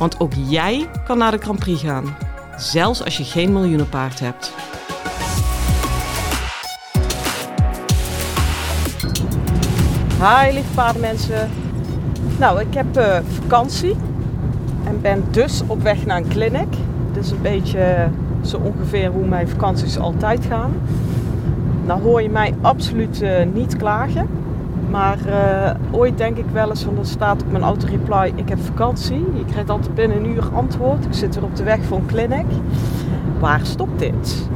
Want ook jij kan naar de Grand Prix gaan, zelfs als je geen miljoenenpaard hebt. Hi lieve paardenmensen. Nou, ik heb uh, vakantie en ben dus op weg naar een clinic. Is een beetje zo ongeveer hoe mijn vakanties altijd gaan. Nou hoor je mij absoluut uh, niet klagen. Maar uh, ooit denk ik wel eens, van er staat op mijn auto-reply, ik heb vakantie. Je krijgt altijd binnen een uur antwoord. Ik zit er op de weg voor een clinic. Waar stopt dit?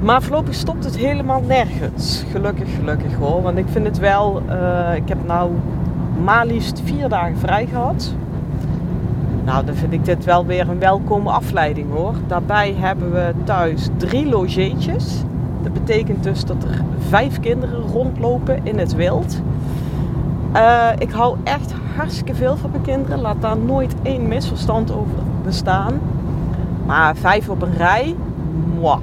Maar voorlopig stopt het helemaal nergens. Gelukkig, gelukkig hoor. Want ik vind het wel, uh, ik heb nou maar liefst vier dagen vrij gehad. Nou, dan vind ik dit wel weer een welkome afleiding hoor. Daarbij hebben we thuis drie logeetjes. Dat betekent dus dat er vijf kinderen rondlopen in het wild. Uh, ik hou echt hartstikke veel van mijn kinderen. Laat daar nooit één misverstand over bestaan. Maar vijf op een rij, moi.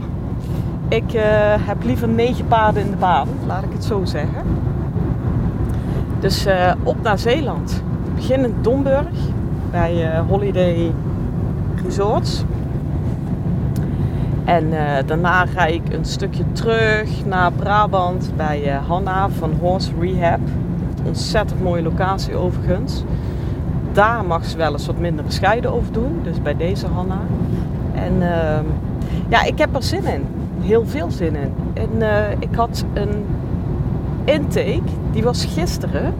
Ik uh, heb liever negen paarden in de baan, laat ik het zo zeggen. Dus uh, op naar Zeeland. We beginnen in Domburg bij Holiday Resorts. En daarna ga ik een stukje terug naar Brabant bij uh, Hanna van Horse Rehab. Ontzettend mooie locatie overigens. Daar mag ze wel eens wat minder bescheiden over doen. Dus bij deze Hanna. En uh, ja, ik heb er zin in. Heel veel zin in. En eh, ik had een intake. Die was gisteren.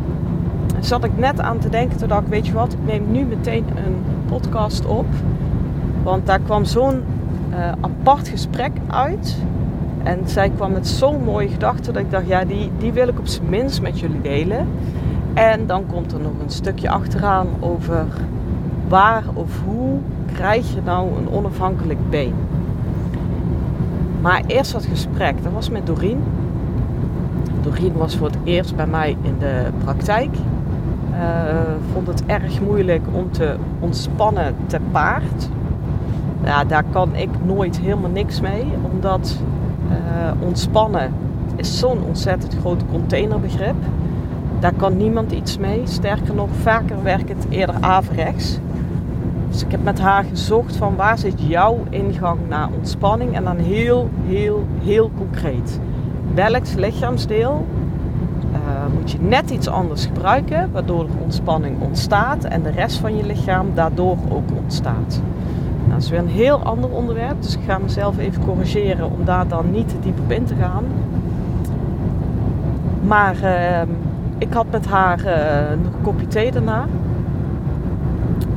Zat ik net aan te denken. Toen dacht ik, weet je wat. Ik neem nu meteen een podcast op. Want daar kwam zo'n uh, apart gesprek uit. En zij kwam met zo'n mooie gedachte dat ik dacht, ja, die, die wil ik op zijn minst met jullie delen. En dan komt er nog een stukje achteraan over waar of hoe krijg je nou een onafhankelijk been. Maar eerst dat gesprek, dat was met Doreen. Doreen was voor het eerst bij mij in de praktijk. Uh, vond het erg moeilijk om te ontspannen te paard ja, daar kan ik nooit helemaal niks mee. Omdat uh, ontspannen is zo'n ontzettend groot containerbegrip. Daar kan niemand iets mee. Sterker nog, vaker werkt het eerder averechts. Dus ik heb met haar gezocht van waar zit jouw ingang naar ontspanning. En dan heel, heel, heel concreet. Welk lichaamsdeel uh, moet je net iets anders gebruiken, waardoor er ontspanning ontstaat en de rest van je lichaam daardoor ook ontstaat. Nou, dat is weer een heel ander onderwerp, dus ik ga mezelf even corrigeren om daar dan niet te diep op in te gaan. Maar uh, ik had met haar uh, nog een kopje thee daarna.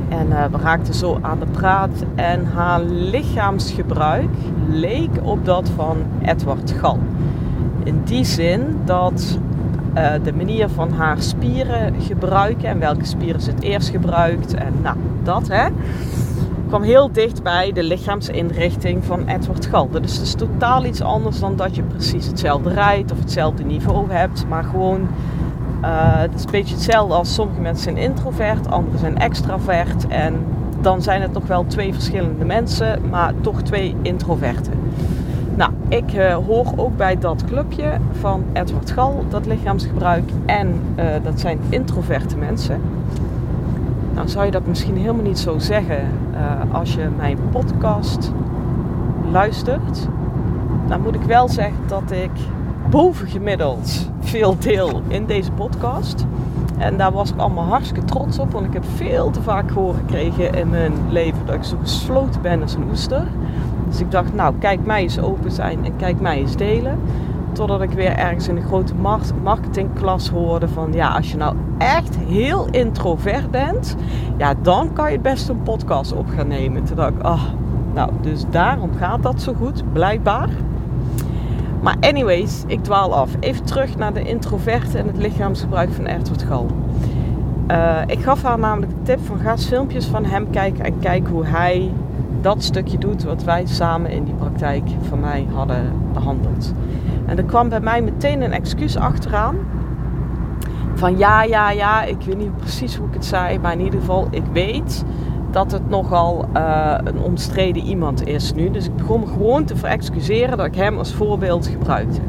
En uh, we raakten zo aan de praat. En haar lichaamsgebruik leek op dat van Edward Gal. In die zin dat uh, de manier van haar spieren gebruiken en welke spieren ze het eerst gebruikt. En nou, dat hè kwam heel dicht bij de lichaamsinrichting van Edward Galde. Dus het is totaal iets anders dan dat je precies hetzelfde rijdt of hetzelfde niveau hebt. Maar gewoon, uh, het is een beetje hetzelfde als sommige mensen zijn introvert, anderen zijn extravert. En dan zijn het nog wel twee verschillende mensen, maar toch twee introverten. Nou, ik uh, hoor ook bij dat clubje van Edward Gal, dat lichaamsgebruik. En uh, dat zijn introverte mensen. Nou zou je dat misschien helemaal niet zo zeggen uh, als je mijn podcast luistert. Dan moet ik wel zeggen dat ik bovengemiddeld veel deel in deze podcast. En daar was ik allemaal hartstikke trots op, want ik heb veel te vaak gehoord gekregen in mijn leven dat ik zo gesloten ben als een oester. Dus ik dacht, nou, kijk mij eens open zijn en kijk mij eens delen. Totdat ik weer ergens in een grote marketingklas hoorde van ja, als je nou echt heel introvert bent, ja, dan kan je best een podcast op gaan nemen. Toen dacht ik, ah, nou, dus daarom gaat dat zo goed, blijkbaar. Maar anyways, ik dwaal af. Even terug naar de introverte en het lichaamsgebruik van Edward Gal. Uh, ik gaf haar namelijk de tip van ga filmpjes van hem kijken en kijk hoe hij dat stukje doet wat wij samen in die praktijk van mij hadden behandeld. En er kwam bij mij meteen een excuus achteraan. Van ja, ja, ja, ik weet niet precies hoe ik het zei, maar in ieder geval, ik weet dat het nogal uh, een omstreden iemand is nu. Dus ik begon me gewoon te verexcuseren dat ik hem als voorbeeld gebruikte.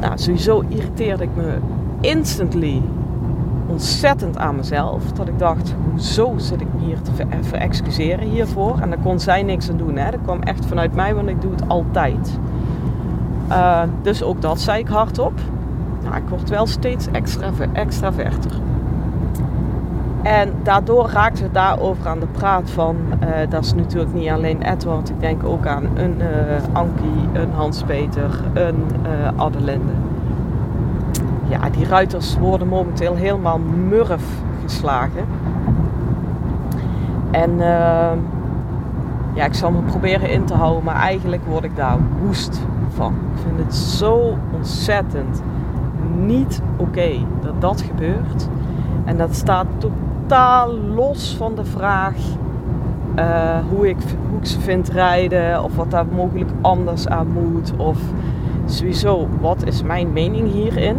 Nou, sowieso irriteerde ik me instantly ontzettend aan mezelf. Dat ik dacht, hoezo zit ik hier te ver verexcuseren hiervoor? En daar kon zij niks aan doen. Hè? Dat kwam echt vanuit mij, want ik doe het altijd. Uh, dus ook dat zei ik hardop. Ik word wel steeds extra, extraverter. En daardoor raakte we daarover aan de praat van, uh, dat is natuurlijk niet alleen Edward, ik denk ook aan een uh, Ankie, een Hans-Peter, een uh, Adelinde. Ja, die ruiters worden momenteel helemaal murf geslagen. En ja, ik zal me proberen in te houden, maar eigenlijk word ik daar woest van. Ik vind het zo ontzettend niet oké dat dat gebeurt. En dat staat totaal los van de vraag uh, hoe, ik, hoe ik ze vind rijden of wat daar mogelijk anders aan moet. Of sowieso, wat is mijn mening hierin?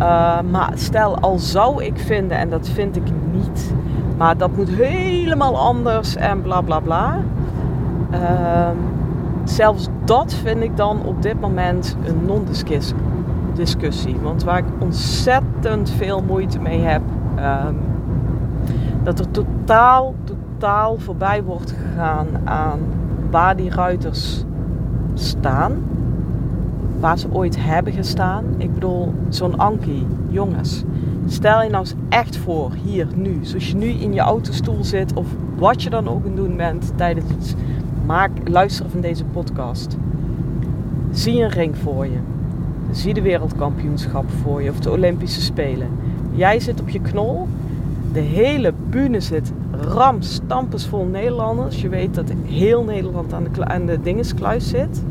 Uh, maar stel, al zou ik vinden, en dat vind ik niet, maar dat moet helemaal anders en bla bla bla. Uh, zelfs dat vind ik dan op dit moment een non-discussie. Want waar ik ontzettend veel moeite mee heb, um, dat er totaal, totaal voorbij wordt gegaan aan waar die ruiters staan. Waar ze ooit hebben gestaan. Ik bedoel, zo'n Anki, jongens. Stel je nou eens echt voor, hier, nu. Zoals je nu in je autostoel zit of wat je dan ook aan doen bent tijdens het maak, luisteren van deze podcast. Zie een ring voor je. Zie de wereldkampioenschap voor je of de Olympische Spelen. Jij zit op je knol de hele bühne zit ram vol Nederlanders. Je weet dat heel Nederland aan de, aan de dingenskluis zit.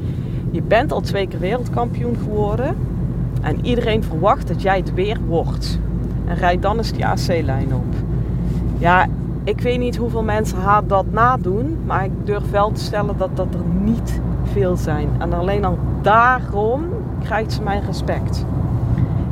Je bent al twee keer wereldkampioen geworden. En iedereen verwacht dat jij het weer wordt. En rijd dan eens die AC-lijn op. Ja, ik weet niet hoeveel mensen haar dat nadoen. Maar ik durf wel te stellen dat dat er niet veel zijn. En alleen al daarom krijgt ze mijn respect.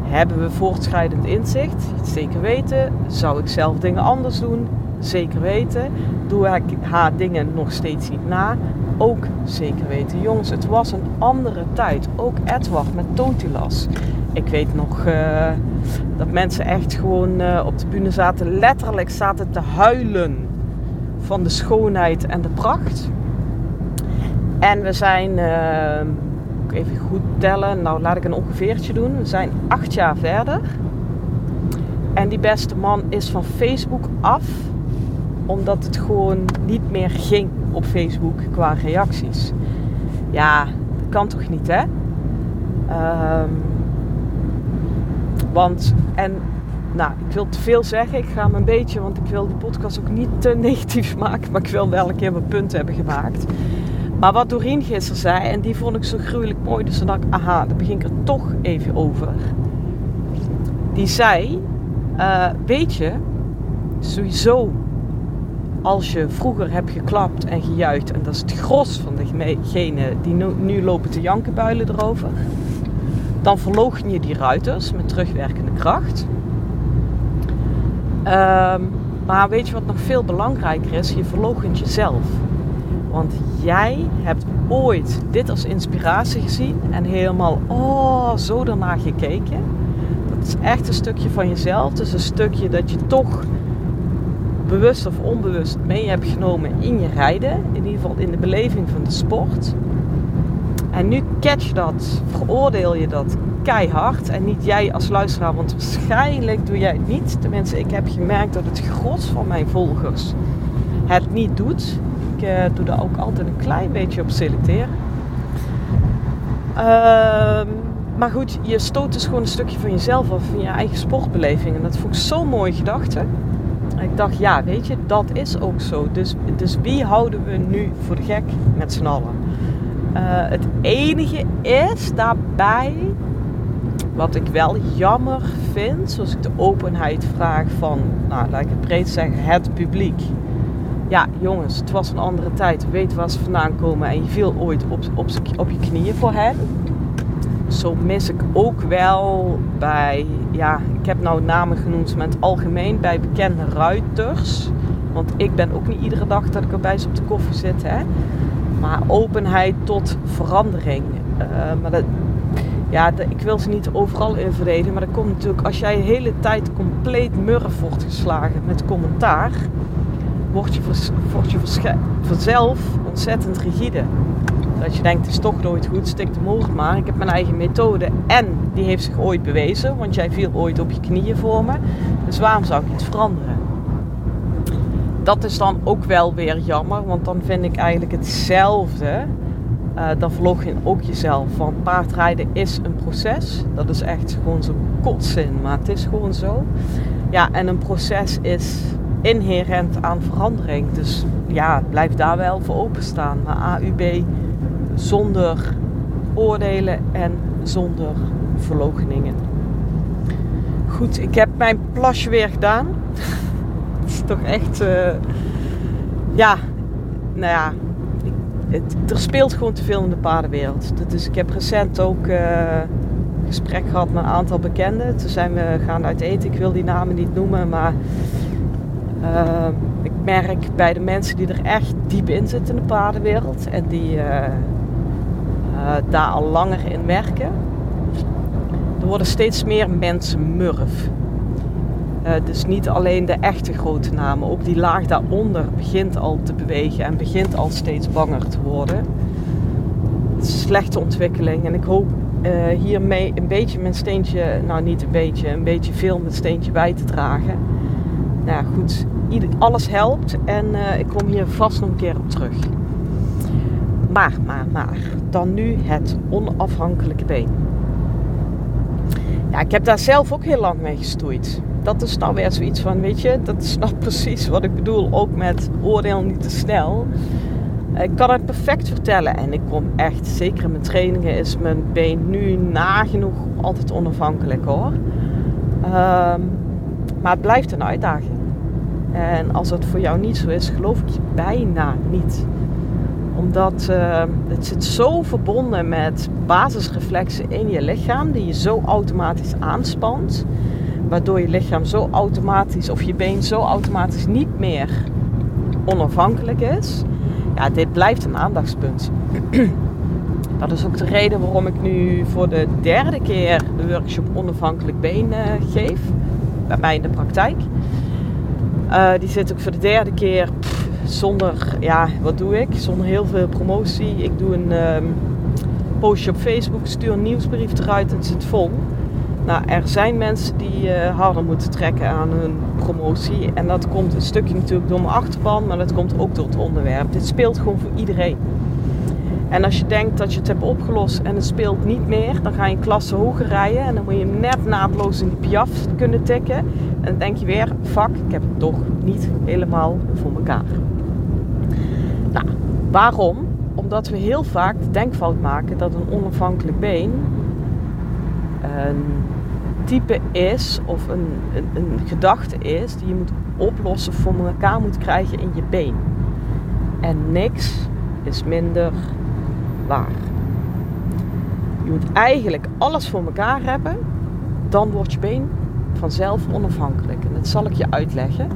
Hebben we voortschrijdend inzicht? Zeker weten. Zou ik zelf dingen anders doen? Zeker weten. Doe ik haar dingen nog steeds niet na? Ook zeker weten. Jongens, het was een andere tijd. Ook Edward met Totilas. Ik weet nog uh, dat mensen echt gewoon uh, op de bühne zaten, letterlijk zaten te huilen van de schoonheid en de pracht. En we zijn. Uh, even goed tellen. Nou, laat ik een ongeveertje doen. We zijn acht jaar verder. En die beste man is van Facebook af. Omdat het gewoon niet meer ging op Facebook qua reacties. Ja, dat kan toch niet, hè? Um, want, en nou, ik wil te veel zeggen. Ik ga hem een beetje, want ik wil de podcast ook niet te negatief maken. Maar ik wil wel een keer mijn punt hebben gemaakt. Maar wat Doreen gisteren zei, en die vond ik zo gruwelijk mooi, dus dan dacht ik, aha, daar begin ik er toch even over. Die zei, uh, weet je, sowieso als je vroeger hebt geklapt en gejuicht, en dat is het gros van degenen die nu, nu lopen te janken builen erover, dan verloochen je die ruiters met terugwerkende kracht. Um, maar weet je wat nog veel belangrijker is? Je verloochent jezelf. Want jij hebt ooit dit als inspiratie gezien en helemaal, oh, zo daarna gekeken. Dat is echt een stukje van jezelf. Dus een stukje dat je toch bewust of onbewust mee hebt genomen in je rijden. In ieder geval in de beleving van de sport. En nu catch dat, veroordeel je dat keihard. En niet jij als luisteraar, want waarschijnlijk doe jij het niet. Tenminste, ik heb gemerkt dat het gros van mijn volgers het niet doet ik uh, doe daar ook altijd een klein beetje op selecteren. Uh, maar goed, je stoot dus gewoon een stukje van jezelf af, van je eigen sportbeleving. En dat vond ik zo'n mooie gedachte. Ik dacht, ja, weet je, dat is ook zo. Dus, dus wie houden we nu voor de gek met z'n allen? Uh, het enige is daarbij, wat ik wel jammer vind, zoals ik de openheid vraag van, nou laat ik het breed zeggen, het publiek. Ja, jongens, het was een andere tijd. Weet waar ze vandaan komen en je viel ooit op, op, op je knieën voor hen. Zo mis ik ook wel bij, ja, ik heb nou namen genoemd, maar in het algemeen bij bekende ruiters. Want ik ben ook niet iedere dag dat ik erbij op de koffie zit. Hè? Maar openheid tot verandering. Uh, maar ja, ik wil ze niet overal in. Maar dat komt natuurlijk als jij de hele tijd compleet murf wordt geslagen met commentaar. Word je, je vanzelf ontzettend rigide. Dat je denkt, het is toch nooit goed, stik de moord maar. Ik heb mijn eigen methode en die heeft zich ooit bewezen. Want jij viel ooit op je knieën voor me. Dus waarom zou ik iets veranderen? Dat is dan ook wel weer jammer, want dan vind ik eigenlijk hetzelfde uh, dan verlog je ook jezelf. Want paardrijden is een proces. Dat is echt gewoon zo'n kotzin, maar het is gewoon zo. Ja, en een proces is inherent aan verandering. Dus ja, blijf daar wel voor openstaan. Maar AUB zonder oordelen en zonder verloocheningen. Goed, ik heb mijn plasje weer gedaan. Het toch echt... Uh, ja, nou ja, het, er speelt gewoon te veel in de paardenwereld. Dus ik heb recent ook uh, gesprek gehad met een aantal bekenden. Toen zijn we gaan uit eten. Ik wil die namen niet noemen, maar uh, ik merk bij de mensen die er echt diep in zitten in de paardenwereld en die daar al langer in werken, er worden steeds meer mensen murf. Uh, dus niet alleen de echte grote namen, ook die laag daaronder begint al te bewegen en begint al steeds banger te worden. Slechte ontwikkeling en ik hoop uh, hiermee een beetje mijn steentje, nou niet een beetje, een beetje veel mijn steentje bij te dragen. Nou ja, goed, alles helpt en uh, ik kom hier vast nog een keer op terug. Maar, maar, maar, dan nu het onafhankelijke been. Ik heb daar zelf ook heel lang mee gestoeid dat is nou weer zoiets van, weet je, dat is nou precies wat ik bedoel, ook met oordeel niet te snel. Ik kan het perfect vertellen en ik kom echt, zeker in mijn trainingen, is mijn been nu nagenoeg altijd onafhankelijk hoor. Um, maar het blijft een uitdaging. En als het voor jou niet zo is, geloof ik je bijna niet. Omdat uh, het zit zo verbonden met basisreflexen in je lichaam, die je zo automatisch aanspant waardoor je lichaam zo automatisch of je been zo automatisch niet meer onafhankelijk is. Ja, dit blijft een aandachtspunt. Dat is ook de reden waarom ik nu voor de derde keer de workshop onafhankelijk been uh, geef. Bij mij in de praktijk. Uh, die zit ook voor de derde keer zonder, ja, wat doe ik? Zonder heel veel promotie. Ik doe een um, postje op Facebook, stuur een nieuwsbrief eruit en het zit vol. Nou, er zijn mensen die uh, harder moeten trekken aan hun promotie. En dat komt een stukje natuurlijk door mijn achterban, maar dat komt ook door het onderwerp. Dit speelt gewoon voor iedereen. En als je denkt dat je het hebt opgelost en het speelt niet meer, dan ga je een klasse hoger rijden en dan moet je net naadloos in die piaf kunnen tikken. En dan denk je weer, fuck, ik heb het toch niet helemaal voor elkaar. Nou, waarom? Omdat we heel vaak de denkfout maken dat een onafhankelijk been een type is of een, een, een, gedachte is die je moet oplossen voor elkaar moet krijgen in je been. En niks is minder waar. Je moet eigenlijk alles voor elkaar hebben, dan wordt je been vanzelf onafhankelijk. En dat zal ik je uitleggen.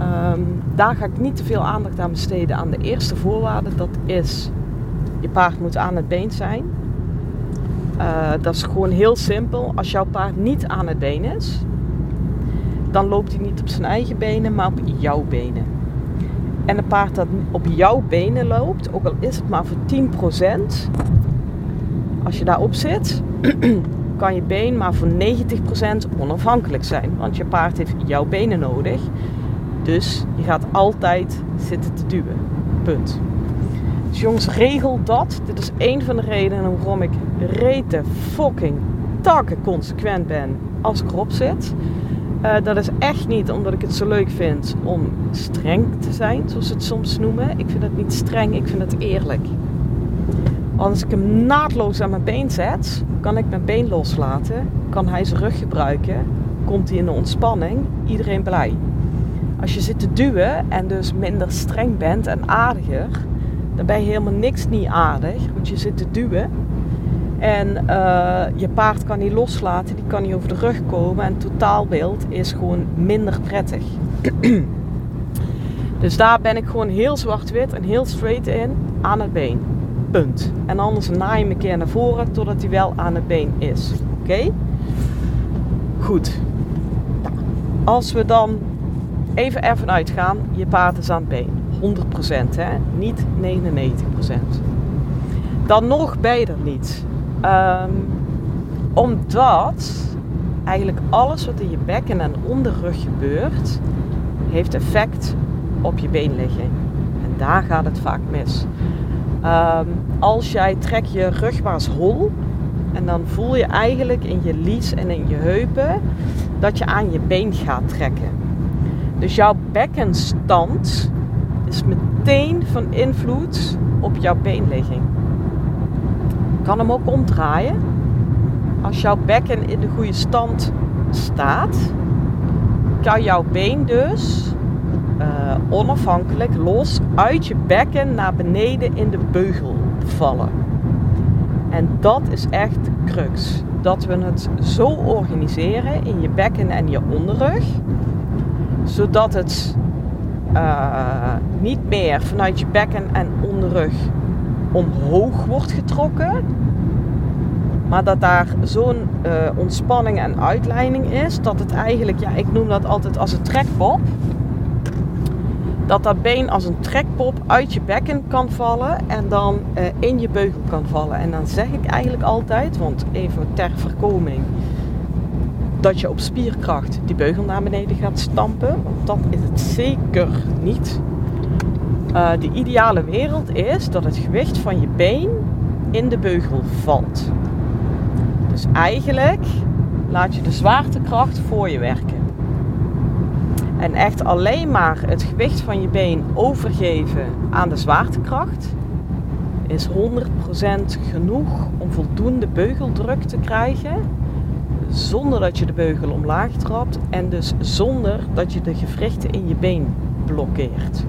Um, daar ga ik niet te veel aandacht aan besteden aan de eerste voorwaarde. Dat is, je paard moet aan het been zijn. Uh, dat is gewoon heel simpel. Als jouw paard niet aan het been is, dan loopt hij niet op zijn eigen benen, maar op jouw benen. En een paard dat op jouw benen loopt, ook al is het maar voor 10%, als je daarop zit, kan je been maar voor 90% onafhankelijk zijn. Want je paard heeft jouw benen nodig. Dus je gaat altijd zitten te duwen. Punt. Dus jongens, regel dat. Dit is één van de redenen waarom ik rete fucking takken consequent ben als ik erop zit. Uh, dat is echt niet omdat ik het zo leuk vind om streng te zijn, zoals ze het soms noemen. Ik vind het niet streng, ik vind het eerlijk. Als ik hem naadloos aan mijn been zet, kan ik mijn been loslaten, kan hij zijn rug gebruiken, komt hij in de ontspanning, iedereen blij. Als je zit te duwen en dus minder streng bent en aardiger, dan ben je helemaal niks niet aardig, want je zit te duwen. En uh, je paard kan niet loslaten, die kan niet over de rug komen en het totaalbeeld is gewoon minder prettig. dus daar ben ik gewoon heel zwart-wit en heel straight in aan het been. Punt. En anders naai je hem een keer naar voren totdat hij wel aan het been is. Oké? Goed. Nou, als we dan even ervan uitgaan, je paard is aan het been. 100% hè, niet 99%. Dan nog ben je er niet. Um, omdat eigenlijk alles wat in je bekken en onderrug gebeurt, heeft effect op je beenligging. En daar gaat het vaak mis. Um, als jij trek je rugbaas hol en dan voel je eigenlijk in je lies en in je heupen dat je aan je been gaat trekken. Dus jouw bekkenstand is meteen van invloed op jouw beenligging. Je kan hem ook omdraaien. Als jouw bekken in de goede stand staat, kan jouw been dus uh, onafhankelijk los uit je bekken naar beneden in de beugel vallen. En dat is echt crux. Dat we het zo organiseren in je bekken en je onderrug, zodat het uh, niet meer vanuit je bekken en onderrug omhoog wordt getrokken, maar dat daar zo'n uh, ontspanning en uitleiding is, dat het eigenlijk, ja, ik noem dat altijd als een trekpop dat dat been als een trekpop uit je bekken kan vallen en dan uh, in je beugel kan vallen. En dan zeg ik eigenlijk altijd, want even ter voorkoming, dat je op spierkracht die beugel naar beneden gaat stampen. Want dat is het zeker niet. Uh, de ideale wereld is dat het gewicht van je been in de beugel valt. Dus eigenlijk laat je de zwaartekracht voor je werken. En echt alleen maar het gewicht van je been overgeven aan de zwaartekracht is 100% genoeg om voldoende beugeldruk te krijgen. Zonder dat je de beugel omlaag trapt en dus zonder dat je de gewrichten in je been blokkeert.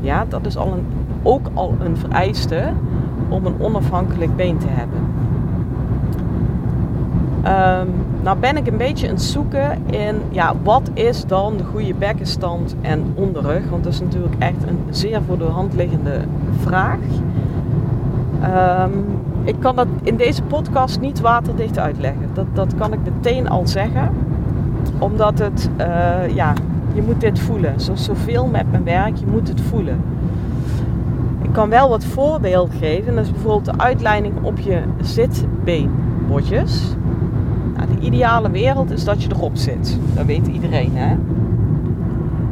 Ja, dat is al een, ook al een vereiste om een onafhankelijk been te hebben. Um, nou ben ik een beetje aan het zoeken in ja, wat is dan de goede bekkenstand en onderrug. Want dat is natuurlijk echt een zeer voor de hand liggende vraag. Um, ik kan dat in deze podcast niet waterdicht uitleggen. Dat, dat kan ik meteen al zeggen. Omdat het, uh, ja, je moet dit voelen. Zoals zoveel met mijn werk, je moet het voelen. Ik kan wel wat voorbeeld geven. Dat is bijvoorbeeld de uitleiding op je zitbeenbotjes de ideale wereld is dat je erop zit. Dat weet iedereen, hè?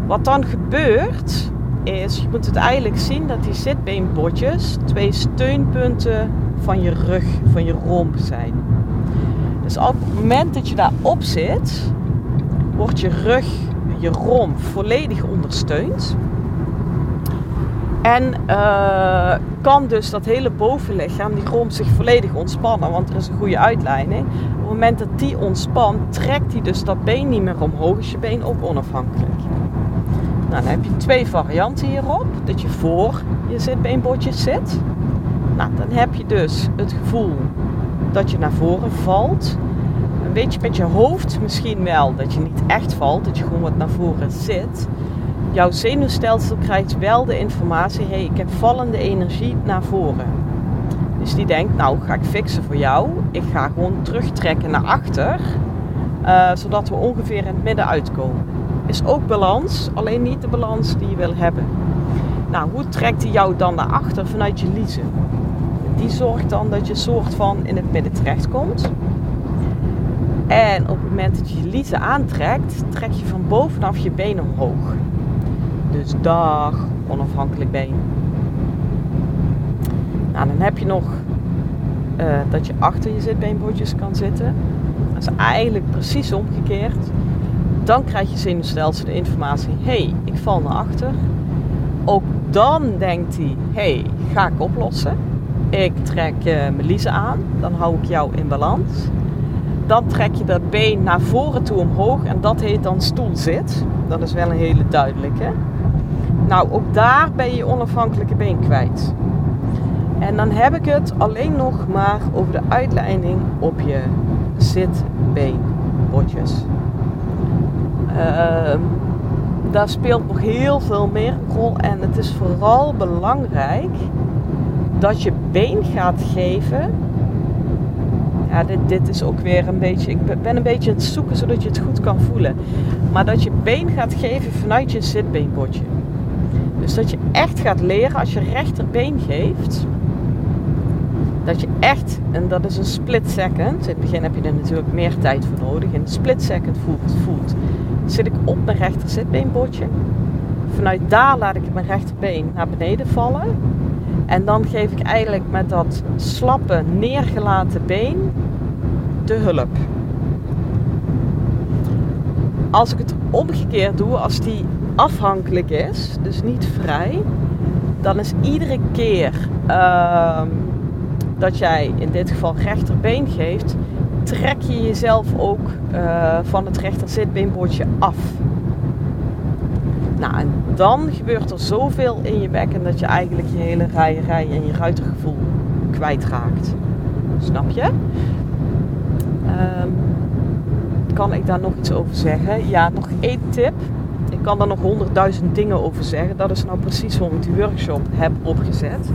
Wat dan gebeurt, is je moet het eigenlijk zien dat die zitbeenbotjes twee steunpunten van je rug, van je romp zijn. Dus op het moment dat je daarop zit, wordt je rug, je romp volledig ondersteund. En uh, kan dus dat hele bovenlichaam, die romp, zich volledig ontspannen, want er is een goede uitleiding. Op het moment dat die ontspant, trekt hij dus dat been niet meer omhoog, is je been ook onafhankelijk. Nou, dan heb je twee varianten hierop. Dat je voor je zitbeenbotjes zit. Nou, dan heb je dus het gevoel dat je naar voren valt. Een beetje met je hoofd misschien wel dat je niet echt valt, dat je gewoon wat naar voren zit jouw zenuwstelsel krijgt wel de informatie: hé, hey, ik heb vallende energie naar voren. Dus die denkt: nou, ga ik fixen voor jou. Ik ga gewoon terugtrekken naar achter, uh, zodat we ongeveer in het midden uitkomen. Is ook balans, alleen niet de balans die je wil hebben. Nou, hoe trekt hij jou dan naar achter vanuit je liezen? Die zorgt dan dat je soort van in het midden terechtkomt. En op het moment dat je je liezen aantrekt, trek je van bovenaf je been omhoog. Dus dag onafhankelijk been. Nou, dan heb je nog uh, dat je achter je zitbeenbotjes kan zitten. Dat is eigenlijk precies omgekeerd. Dan krijg je zenuwstelsel de informatie: hey, ik val naar achter. Ook dan denkt hij: hey, ga ik oplossen. Ik trek mijn liezen aan. Dan hou ik jou in balans. Dan trek je dat been naar voren toe omhoog. En dat heet dan stoelzit. Dat is wel een hele duidelijke. Nou, ook daar ben je je onafhankelijke been kwijt. En dan heb ik het alleen nog maar over de uitleiding op je zitbeenbotjes. Uh, daar speelt nog heel veel meer een rol. En het is vooral belangrijk dat je been gaat geven. Ja, dit, dit is ook weer een beetje. Ik ben een beetje het zoeken zodat je het goed kan voelen. Maar dat je been gaat geven vanuit je zitbeenbotje. Dus dat je echt gaat leren als je rechterbeen geeft. Dat je echt, en dat is een split second. In het begin heb je er natuurlijk meer tijd voor nodig. In een split second voelt, voelt zit ik op mijn rechter zitbeenbotje. Vanuit daar laat ik mijn rechterbeen naar beneden vallen. En dan geef ik eigenlijk met dat slappe, neergelaten been de hulp. Als ik het omgekeerd doe, als die afhankelijk is, dus niet vrij, dan is iedere keer uh, dat jij in dit geval rechterbeen geeft, trek je jezelf ook uh, van het rechter zitbeenbordje af. Nou, en dan gebeurt er zoveel in je bekken dat je eigenlijk je hele rijerij en je ruitergevoel kwijtraakt. Snap je? Um, kan ik daar nog iets over zeggen? Ja, nog één tip. Ik kan daar nog honderdduizend dingen over zeggen. Dat is nou precies waarom ik die workshop heb opgezet.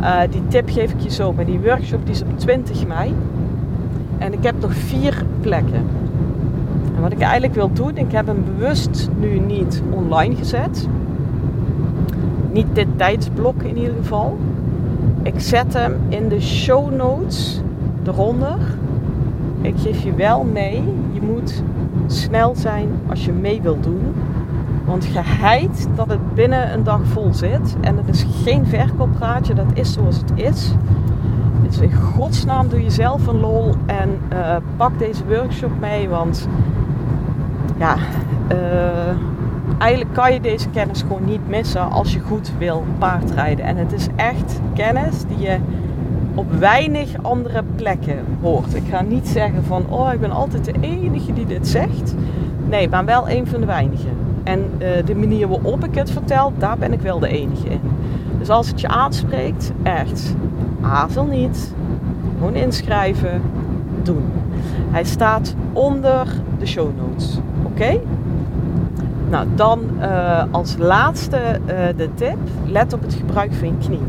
Uh, die tip geef ik je zo. Maar die workshop die is op 20 mei. En ik heb nog vier plekken. Wat ik eigenlijk wil doen, ik heb hem bewust nu niet online gezet. Niet dit tijdsblok in ieder geval. Ik zet hem in de show notes eronder. Ik geef je wel mee, je moet snel zijn als je mee wilt doen. Want geheid dat het binnen een dag vol zit. En het is geen verkooppraatje, dat is zoals het is. Dus in godsnaam doe jezelf een lol en uh, pak deze workshop mee. Want ja, uh, eigenlijk kan je deze kennis gewoon niet missen als je goed wil paardrijden. En het is echt kennis die je op weinig andere plekken hoort. Ik ga niet zeggen van, oh, ik ben altijd de enige die dit zegt. Nee, maar wel een van de weinigen. En uh, de manier waarop ik het vertel, daar ben ik wel de enige in. Dus als het je aanspreekt, echt, aarzel niet. Gewoon inschrijven, doen. Hij staat onder de show notes. Oké? Nou, dan uh, als laatste uh, de tip: let op het gebruik van je knie.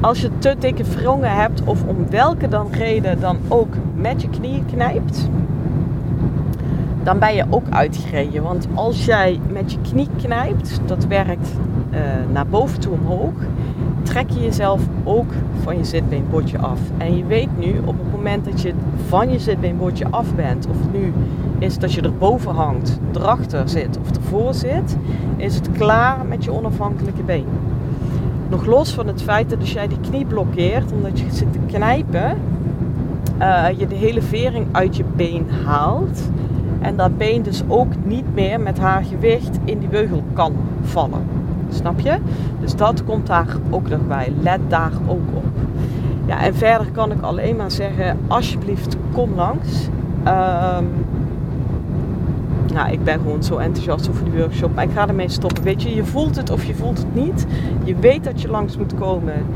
Als je te dikke wrongen hebt of om welke dan reden dan ook met je knieën knijpt, dan ben je ook uitgereden. Want als jij met je knie knijpt, dat werkt uh, naar boven toe omhoog, trek je jezelf ook van je zitbeenbordje af. En je weet nu op het moment dat je van je zitbeenbordje af bent, of nu is dat je erboven hangt, erachter zit of ervoor zit, is het klaar met je onafhankelijke been. Nog los van het feit dat jij die knie blokkeert, omdat je zit te knijpen, uh, je de hele vering uit je been haalt. En dat been dus ook niet meer met haar gewicht in die beugel kan vallen. Snap je? Dus dat komt daar ook nog bij. Let daar ook op. Ja, en verder kan ik alleen maar zeggen, alsjeblieft kom langs. Um, nou, ik ben gewoon zo enthousiast over die workshop. Maar ik ga ermee stoppen. Weet je, je voelt het of je voelt het niet. Je weet dat je langs moet komen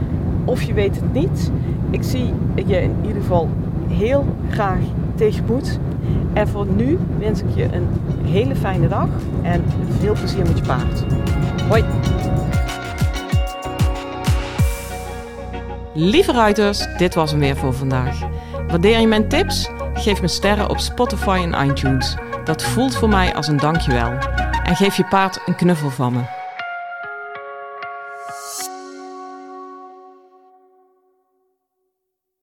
of je weet het niet. Ik zie je in ieder geval heel graag tegemoet. En voor nu wens ik je een hele fijne dag en veel plezier met je paard. Hoi! Lieve ruiters, dit was hem weer voor vandaag. Waardeer je mijn tips? Geef me sterren op Spotify en iTunes. Dat voelt voor mij als een dankjewel. En geef je paard een knuffel van me.